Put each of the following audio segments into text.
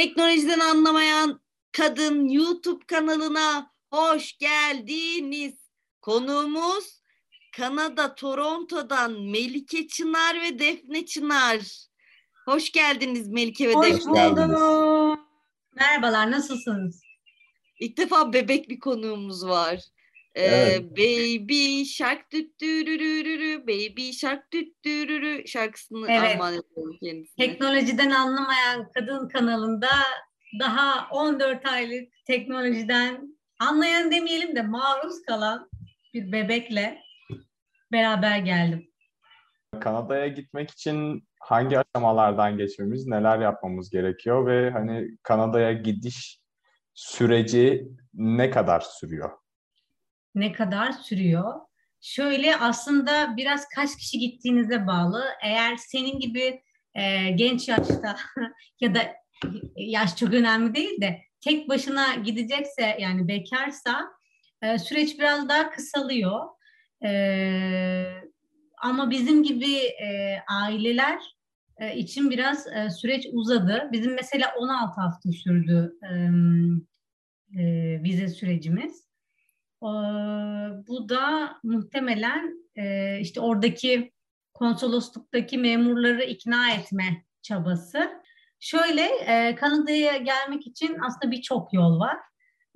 Teknolojiden anlamayan kadın YouTube kanalına hoş geldiniz. Konuğumuz Kanada Toronto'dan Melike Çınar ve Defne Çınar. Hoş geldiniz Melike ve Hoş Defne. bulduk. Merhabalar, nasılsınız? İlk defa bebek bir konuğumuz var. Ee, Evet. Baby Shark düttürürürü, Baby Shark düttürürü şarkısını Evet. armağan ediyorum kendisine. Teknolojiden anlamayan kadın kanalında daha 14 aylık teknolojiden anlayan demeyelim de maruz kalan bir bebekle beraber geldim. Kanada'ya gitmek için hangi aşamalardan geçmemiz, neler yapmamız gerekiyor ve hani Kanada'ya gidiş süreci ne kadar sürüyor? Ne kadar sürüyor? Şöyle aslında biraz kaç kişi gittiğinize bağlı. Eğer senin gibi e, genç yaşta ya da yaş çok önemli değil de tek başına gidecekse yani bekarsa e, süreç biraz daha kısalıyor. E, ama bizim gibi e, aileler e, için biraz e, süreç uzadı. Bizim mesela 16 hafta sürdü e, e, vize sürecimiz. Ee, bu da muhtemelen e, işte oradaki konsolosluktaki memurları ikna etme çabası. Şöyle e, Kanada'ya gelmek için aslında birçok yol var.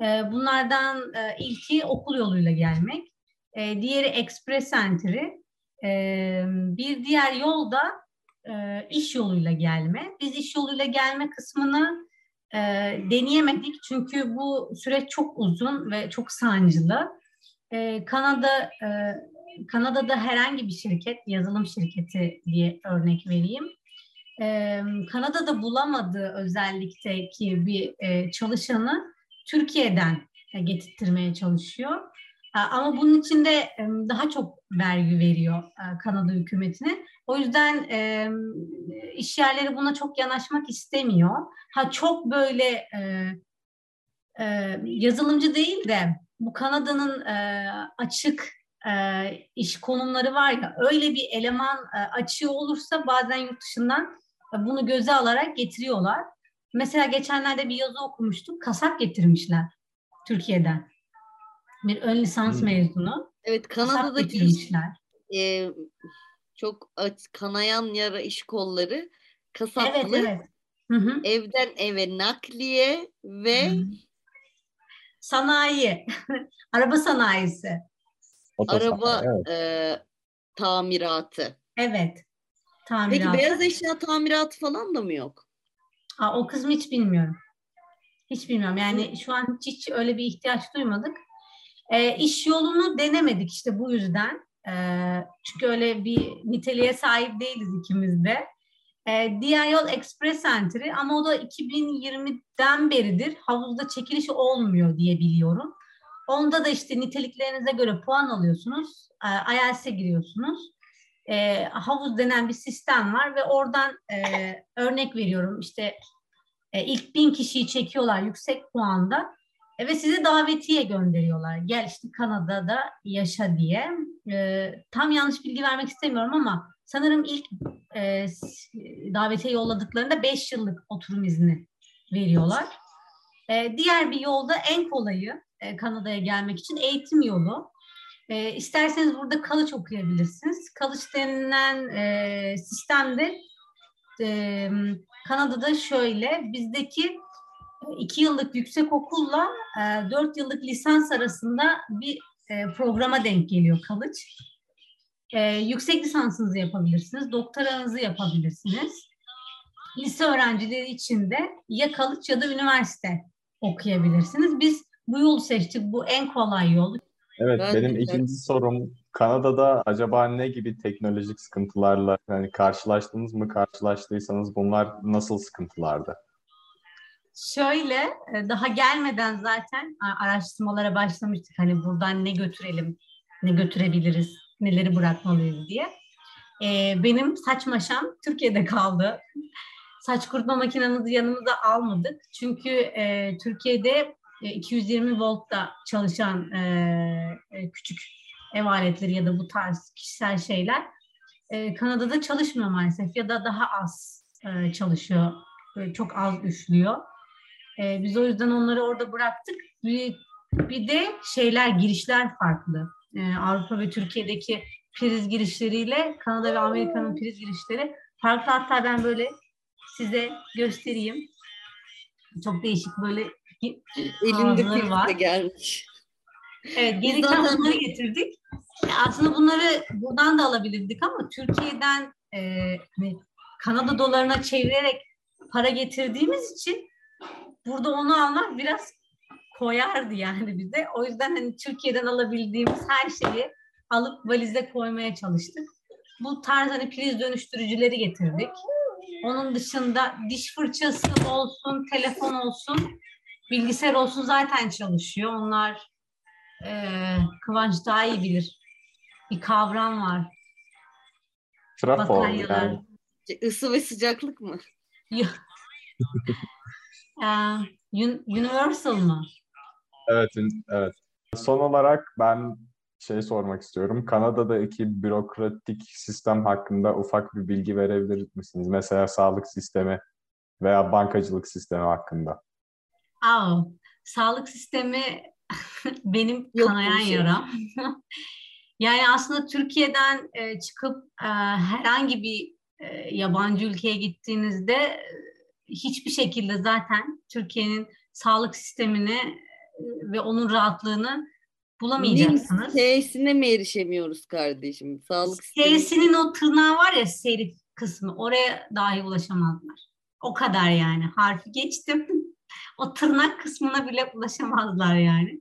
E, bunlardan ilki okul yoluyla gelmek. Diğeri Express Entry. Bir diğer yol da iş yoluyla gelme. Biz iş yoluyla gelme kısmını e, deneyemedik çünkü bu süreç çok uzun ve çok sancılı. E, Kanada e, Kanada'da herhangi bir şirket, yazılım şirketi diye örnek vereyim. E, Kanada'da bulamadığı özellikteki bir e, çalışanı Türkiye'den getirtmeye çalışıyor. E, ama bunun için de daha çok vergi veriyor e, Kanada hükümetine. O yüzden iş yerleri buna çok yanaşmak istemiyor. Ha çok böyle e, e, yazılımcı değil de bu Kanada'nın açık iş konumları var ya öyle bir eleman açığı olursa bazen yurt dışından bunu göze alarak getiriyorlar. Mesela geçenlerde bir yazı okumuştum. Kasap getirmişler Türkiye'den. Bir ön lisans Hmm. mezunu. Evet Kanada'daki iş e, çok aç- kanayan yara iş kolları Evet kasaplık evet. Hı hı. evden eve nakliye ve Hı. Sanayi, araba sanayisi. Otosanayi, araba evet. e, tamiratı. Evet. Peki Tamirat. beyaz eşya tamiratı falan da mı yok? Aa, o kısmı hiç bilmiyorum. Hiç bilmiyorum. Yani şu an hiç, hiç öyle bir ihtiyaç duymadık. Ee, iş yolunu denemedik işte bu yüzden. Ee, çünkü öyle bir niteliğe sahip değiliz ikimiz de. Ee, diğer yol Express Entry ama o da 2020'den beridir havuzda çekilişi olmuyor diye biliyorum. Onda da işte niteliklerinize göre puan alıyorsunuz. E, IELTS'e giriyorsunuz. E, havuz denen bir sistem var ve oradan e, örnek veriyorum işte e, ilk bin kişiyi çekiyorlar yüksek puanda e, ve size davetiye gönderiyorlar. Gel işte Kanada'da yaşa diye. E, tam yanlış bilgi vermek istemiyorum ama sanırım ilk e, davetiye yolladıklarında 5 yıllık oturum izni veriyorlar. E, diğer bir yolda en kolayı e, Kanada'ya gelmek için eğitim yolu. E, isterseniz burada college okuyabilirsiniz. College denilen e, sistemde e, Kanada'da şöyle bizdeki e, iki yıllık yüksek okulla e, dört yıllık lisans arasında bir e, programa denk geliyor college. E, yüksek lisansınızı yapabilirsiniz, doktoranızı yapabilirsiniz. Lise öğrencileri için de ya college ya da üniversite okuyabilirsiniz. Biz bu yolu seçtik. Bu en kolay yol. Evet, Ben de- benim ikinci sorum Kanada'da acaba ne gibi teknolojik sıkıntılarla yani karşılaştınız mı? Karşılaştıysanız bunlar nasıl sıkıntılardı? Şöyle e, daha gelmeden zaten araştırmalara başlamıştık. Hani buradan ne götürelim, ne götürebiliriz, neleri bırakmalıyız diye. E, benim saç maşam Türkiye'de kaldı. Saç kurutma makinamızı yanımıza almadık. Çünkü e, Türkiye'de e, 220 voltta çalışan küçük ev aletleri ya da bu tarz kişisel şeyler Kanada'da çalışmıyor maalesef ya da daha az çalışıyor. Çok az üflüyor. E, biz o yüzden onları orada bıraktık. Bir, bir de şeyler, girişler farklı. E, Avrupa ve Türkiye'deki priz girişleriyle Kanada ve Amerika'nın priz girişleri farklı. Hatta ben böyle size göstereyim. Çok değişik böyle Elinde priz var. gelmiş. Evet, gelirken bunları getirdik. Aslında bunları buradan da alabilirdik ama Türkiye'den e, hani Kanada dolarına çevirerek para getirdiğimiz için burada onu almak biraz koyardı yani bize. O yüzden hani Türkiye'den alabildiğimiz her şeyi alıp valize koymaya çalıştık. Bu tarz hani priz dönüştürücüleri getirdik. Onun dışında diş fırçası olsun, telefon olsun, bilgisayar olsun zaten çalışıyor. Onlar eee, Kıvanç daha iyi bilir. Bir kavram var. Trafo yani Isı ve sıcaklık mı? Un- Universal mı? Evet, evet. Son olarak ben şey sormak istiyorum. Kanada'daki bürokratik sistem hakkında ufak bir bilgi verebilir misiniz? Mesela sağlık sistemi veya bankacılık sistemi hakkında. Aa, sağlık sistemi benim Yok kanayan şey. yaram. yani aslında Türkiye'den e, çıkıp e, herhangi bir e, yabancı ülkeye gittiğinizde hiçbir şekilde zaten Türkiye'nin sağlık sistemini e, ve onun rahatlığını bulamayacaksınız. T'sine mi erişemiyoruz kardeşim? Sağlık. S'sinin o tırnağı var ya serif kısmı oraya dahi ulaşamazlar. O kadar yani. Harfi geçtim. o tırnak kısmına bile ulaşamazlar yani.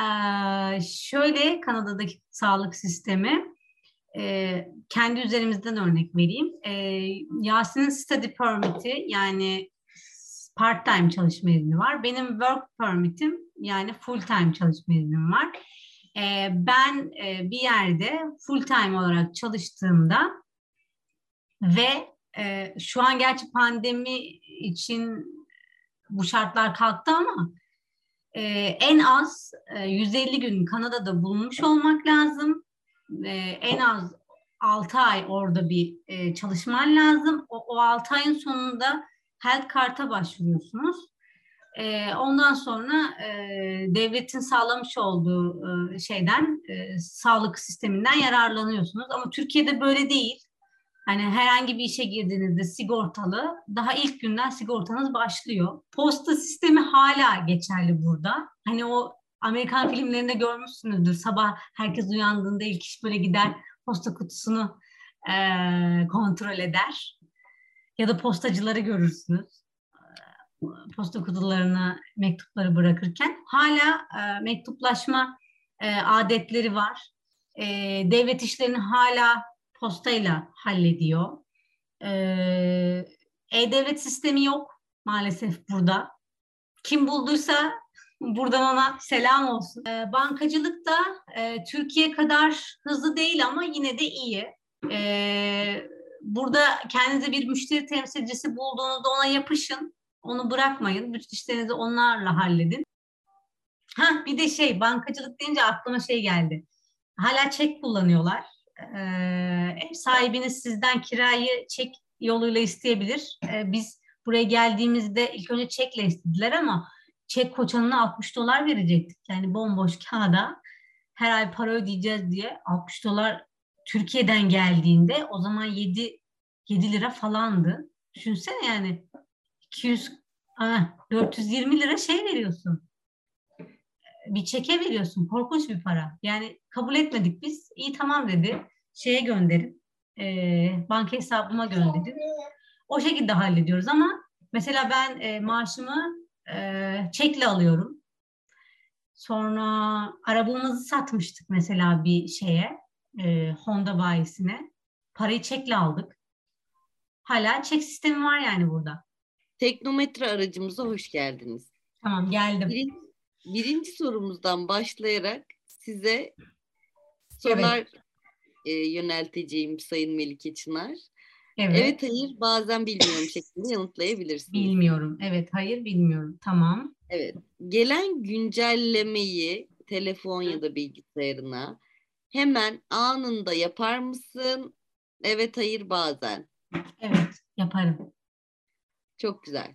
Ee, şöyle Kanada'daki sağlık sistemi e, kendi üzerimizden örnek vereyim. E, Yasin'in study permit'i yani part time çalışma izni var. Benim work permit'im yani full time çalışma iznim var. E, ben e, bir yerde full time olarak çalıştığımda ve e, şu an gerçi pandemi için bu şartlar kalktı ama e, en az e, 150 gün Kanada'da bulunmuş olmak lazım. E, en az 6 ay orada bir e, çalışman lazım. O, o 6 ayın sonunda health kart'a başvuruyorsunuz. E, ondan sonra e, devletin sağlamış olduğu e, şeyden e, sağlık sisteminden yararlanıyorsunuz. Ama Türkiye'de böyle değil. Hani herhangi bir işe girdiğinizde sigortalı, daha ilk günden sigortanız başlıyor. Posta sistemi hala geçerli burada. Hani o Amerikan filmlerinde görmüşsünüzdür. Sabah herkes uyandığında ilk iş böyle gider posta kutusunu eee, kontrol eder. Ya da postacıları görürsünüz. Eee, Posta kutularına mektupları bırakırken hala eee, mektuplaşma eee, adetleri var. Eee, devlet işlerini hala postayla hallediyor. Ee, E-Devlet sistemi yok maalesef burada. Kim bulduysa buradan ona selam olsun. Ee, bankacılık da e, Türkiye kadar hızlı değil ama yine de iyi. Ee, burada kendinize bir müşteri temsilcisi bulduğunuzda ona yapışın. Onu bırakmayın. Bütün işlerinizi onlarla halledin. Ha bir de şey bankacılık deyince aklıma şey geldi. Hala çek kullanıyorlar e, ev sahibiniz sizden kirayı çek yoluyla isteyebilir. E, biz buraya geldiğimizde ilk önce çekle istediler ama çek koçanına 60 dolar verecektik. Yani bomboş kağıda her ay para ödeyeceğiz diye 60 dolar Türkiye'den geldiğinde o zaman 7 7 lira falandı. Düşünsene yani 200 ah, 420 lira şey veriyorsun bir çeke veriyorsun. Korkunç bir para. Yani kabul etmedik biz. İyi tamam dedi. Şeye gönderin. E, banka hesabıma gönderin. O şekilde hallediyoruz ama mesela ben e, maaşımı e, çekle alıyorum. Sonra arabamızı satmıştık mesela bir şeye. e, Honda bayisine. Parayı çekle aldık. Hala çek sistemi var yani burada. Teknometre aracımıza hoş geldiniz. Tamam geldim. Birinci, birinci sorumuzdan başlayarak size sorular e, yönelteceğim Sayın Melike Çınar. Evet. Evet hayır bazen bilmiyorum şeklinde yanıtlayabilirsiniz. Bilmiyorum. Evet, hayır bilmiyorum. Tamam. Evet. Gelen güncellemeyi telefon ya da bilgisayarına hemen anında yapar mısın? Evet hayır bazen. Evet, yaparım. Çok güzel.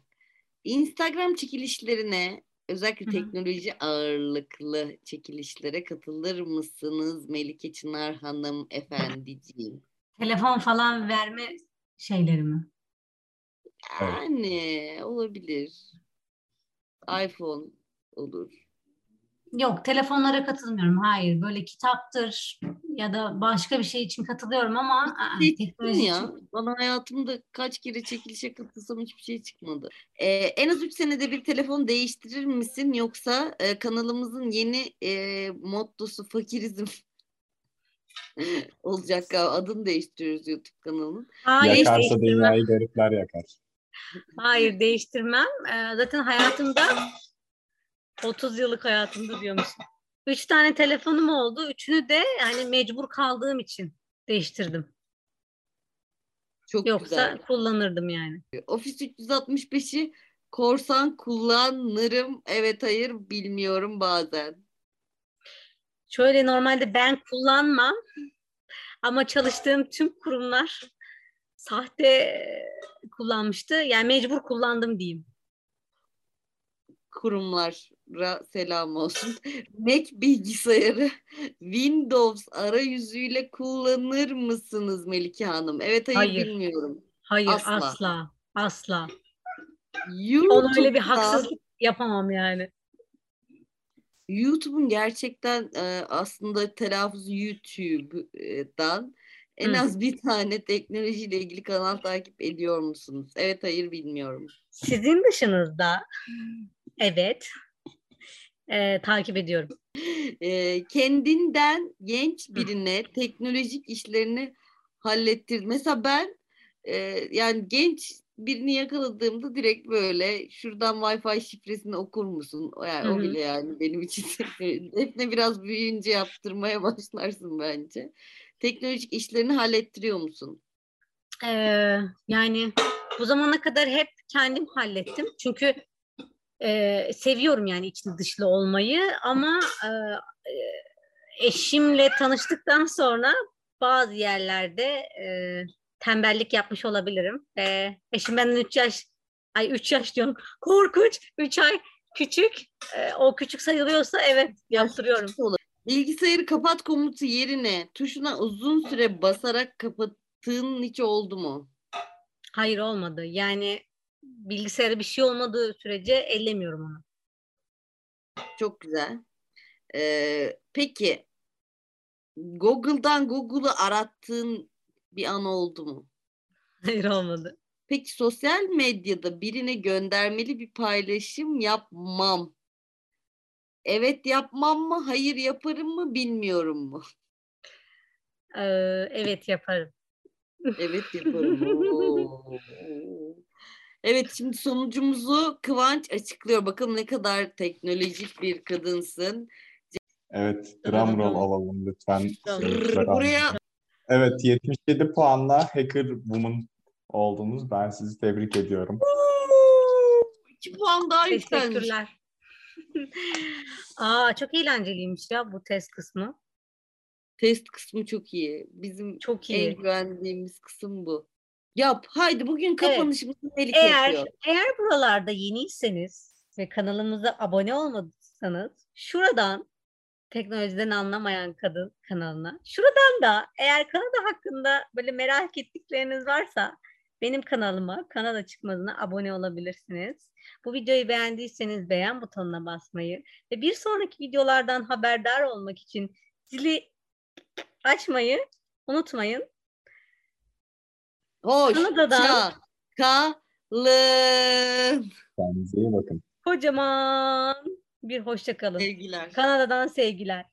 Instagram çekilişlerine özellikle Hı hı. teknoloji ağırlıklı çekilişlere katılır mısınız Melike Çınar Hanım efendiciğim? Telefon falan verme şeyleri mi? Evet. Yani olabilir. iPhone olur. Yok telefonlara katılmıyorum. Hayır böyle kitaptır ya da başka bir şey için katılıyorum ama aa, mı teknoloji ya? için- Bana hayatımda kaç kere çekilişe katılsam hiçbir şey çıkmadı. Ee, en az 3 senede bir telefon değiştirir misin yoksa e, kanalımızın yeni e, mottosu fakirizm olacak galiba. Adını değiştiriyoruz YouTube kanalının. Hayır, Yakarsa dünyayı garipler yakar. Hayır değiştirmem. Ee, zaten hayatımda 30 yıllık hayatımda diyormuşum. Üç tane telefonum oldu. Üçünü de yani mecbur kaldığım için değiştirdim. Çok Yoksa güzel. kullanırdım yani. Office 365'i korsan kullanırım. Evet hayır bilmiyorum bazen. Şöyle normalde ben kullanmam ama çalıştığım tüm kurumlar sahte kullanmıştı. Yani mecbur kullandım diyeyim. kurumlara selam olsun. Mac bilgisayarı Windows arayüzüyle kullanır mısınız Melike Hanım? Evet hayır, Hayır. bilmiyorum. Hayır Asla. asla. Asla. Ona öyle bir haksızlık yapamam yani. YouTube'un gerçekten e, aslında telaffuzu YouTube'dan en Hı. az bir tane teknolojiyle ilgili kanal takip ediyor musunuz? Evet hayır bilmiyorum. Sizin dışınızda evet e, takip ediyorum. E, kendinden genç birine teknolojik işlerini hallettir. Mesela ben e, yani genç birini yakaladığımda direkt böyle şuradan Wi-Fi şifresini okur musun? Yani Hı o bile yani benim için hepne biraz büyüyünce yaptırmaya başlarsın bence. Teknolojik işlerini hallettiriyor musun? Ee, yani bu zamana kadar hep kendim hallettim. Çünkü e, seviyorum yani içli dışlı olmayı ama e, eşimle tanıştıktan sonra bazı yerlerde e, tembellik yapmış olabilirim. E, eşim benden 3 yaş, ay 3 yaş diyorum, korkunç, 3 ay küçük. E, o küçük sayılıyorsa evet yaptırıyorum. Bilgisayarı kapat komutu yerine tuşuna uzun süre basarak kapattığın hiç oldu mu? Hayır olmadı. Yani bilgisayarda bir şey olmadığı sürece ellemiyorum onu. Çok güzel. Ee, peki Google'dan Google'ı arattığın bir an oldu mu? Hayır olmadı. Peki sosyal medyada birine göndermeli bir paylaşım yapmam. Evet yapmam mı? Hayır yaparım mı? Bilmiyorum mu? Ee, evet yaparım. Evet yaparım. Evet şimdi sonucumuzu Kıvanç açıklıyor. Bakalım ne kadar teknolojik bir kadınsın. Evet, drum roll alalım lütfen. Buraya. Evet, 77 puanla Hacker Woman oldunuz. Ben sizi tebrik ediyorum. iki puan daha yükselmiş. Aa çok eğlenceliymiş ya bu test kısmı. Test kısmı çok iyi. Bizim Çok en iyi. güvendiğimiz kısım bu. Yap. Haydi bugün kapanışımızı Melike Eğer yapıyor. eğer buralarda yeniyseniz ve kanalımıza abone olmadıysanız şuradan teknolojiden anlamayan kadın kanalına. Şuradan da eğer Kanada hakkında böyle merak ettikleriniz varsa benim kanalıma Kanada çıkmazına abone olabilirsiniz. Bu videoyu beğendiyseniz beğen butonuna basmayı ve bir sonraki videolardan haberdar olmak için zili açmayı unutmayın. Hoş. Kanada'dan- Kalın. Kendinize iyi bakın. Kocaman bir hoşça kalın. Sevgiler. Kanada'dan sevgiler.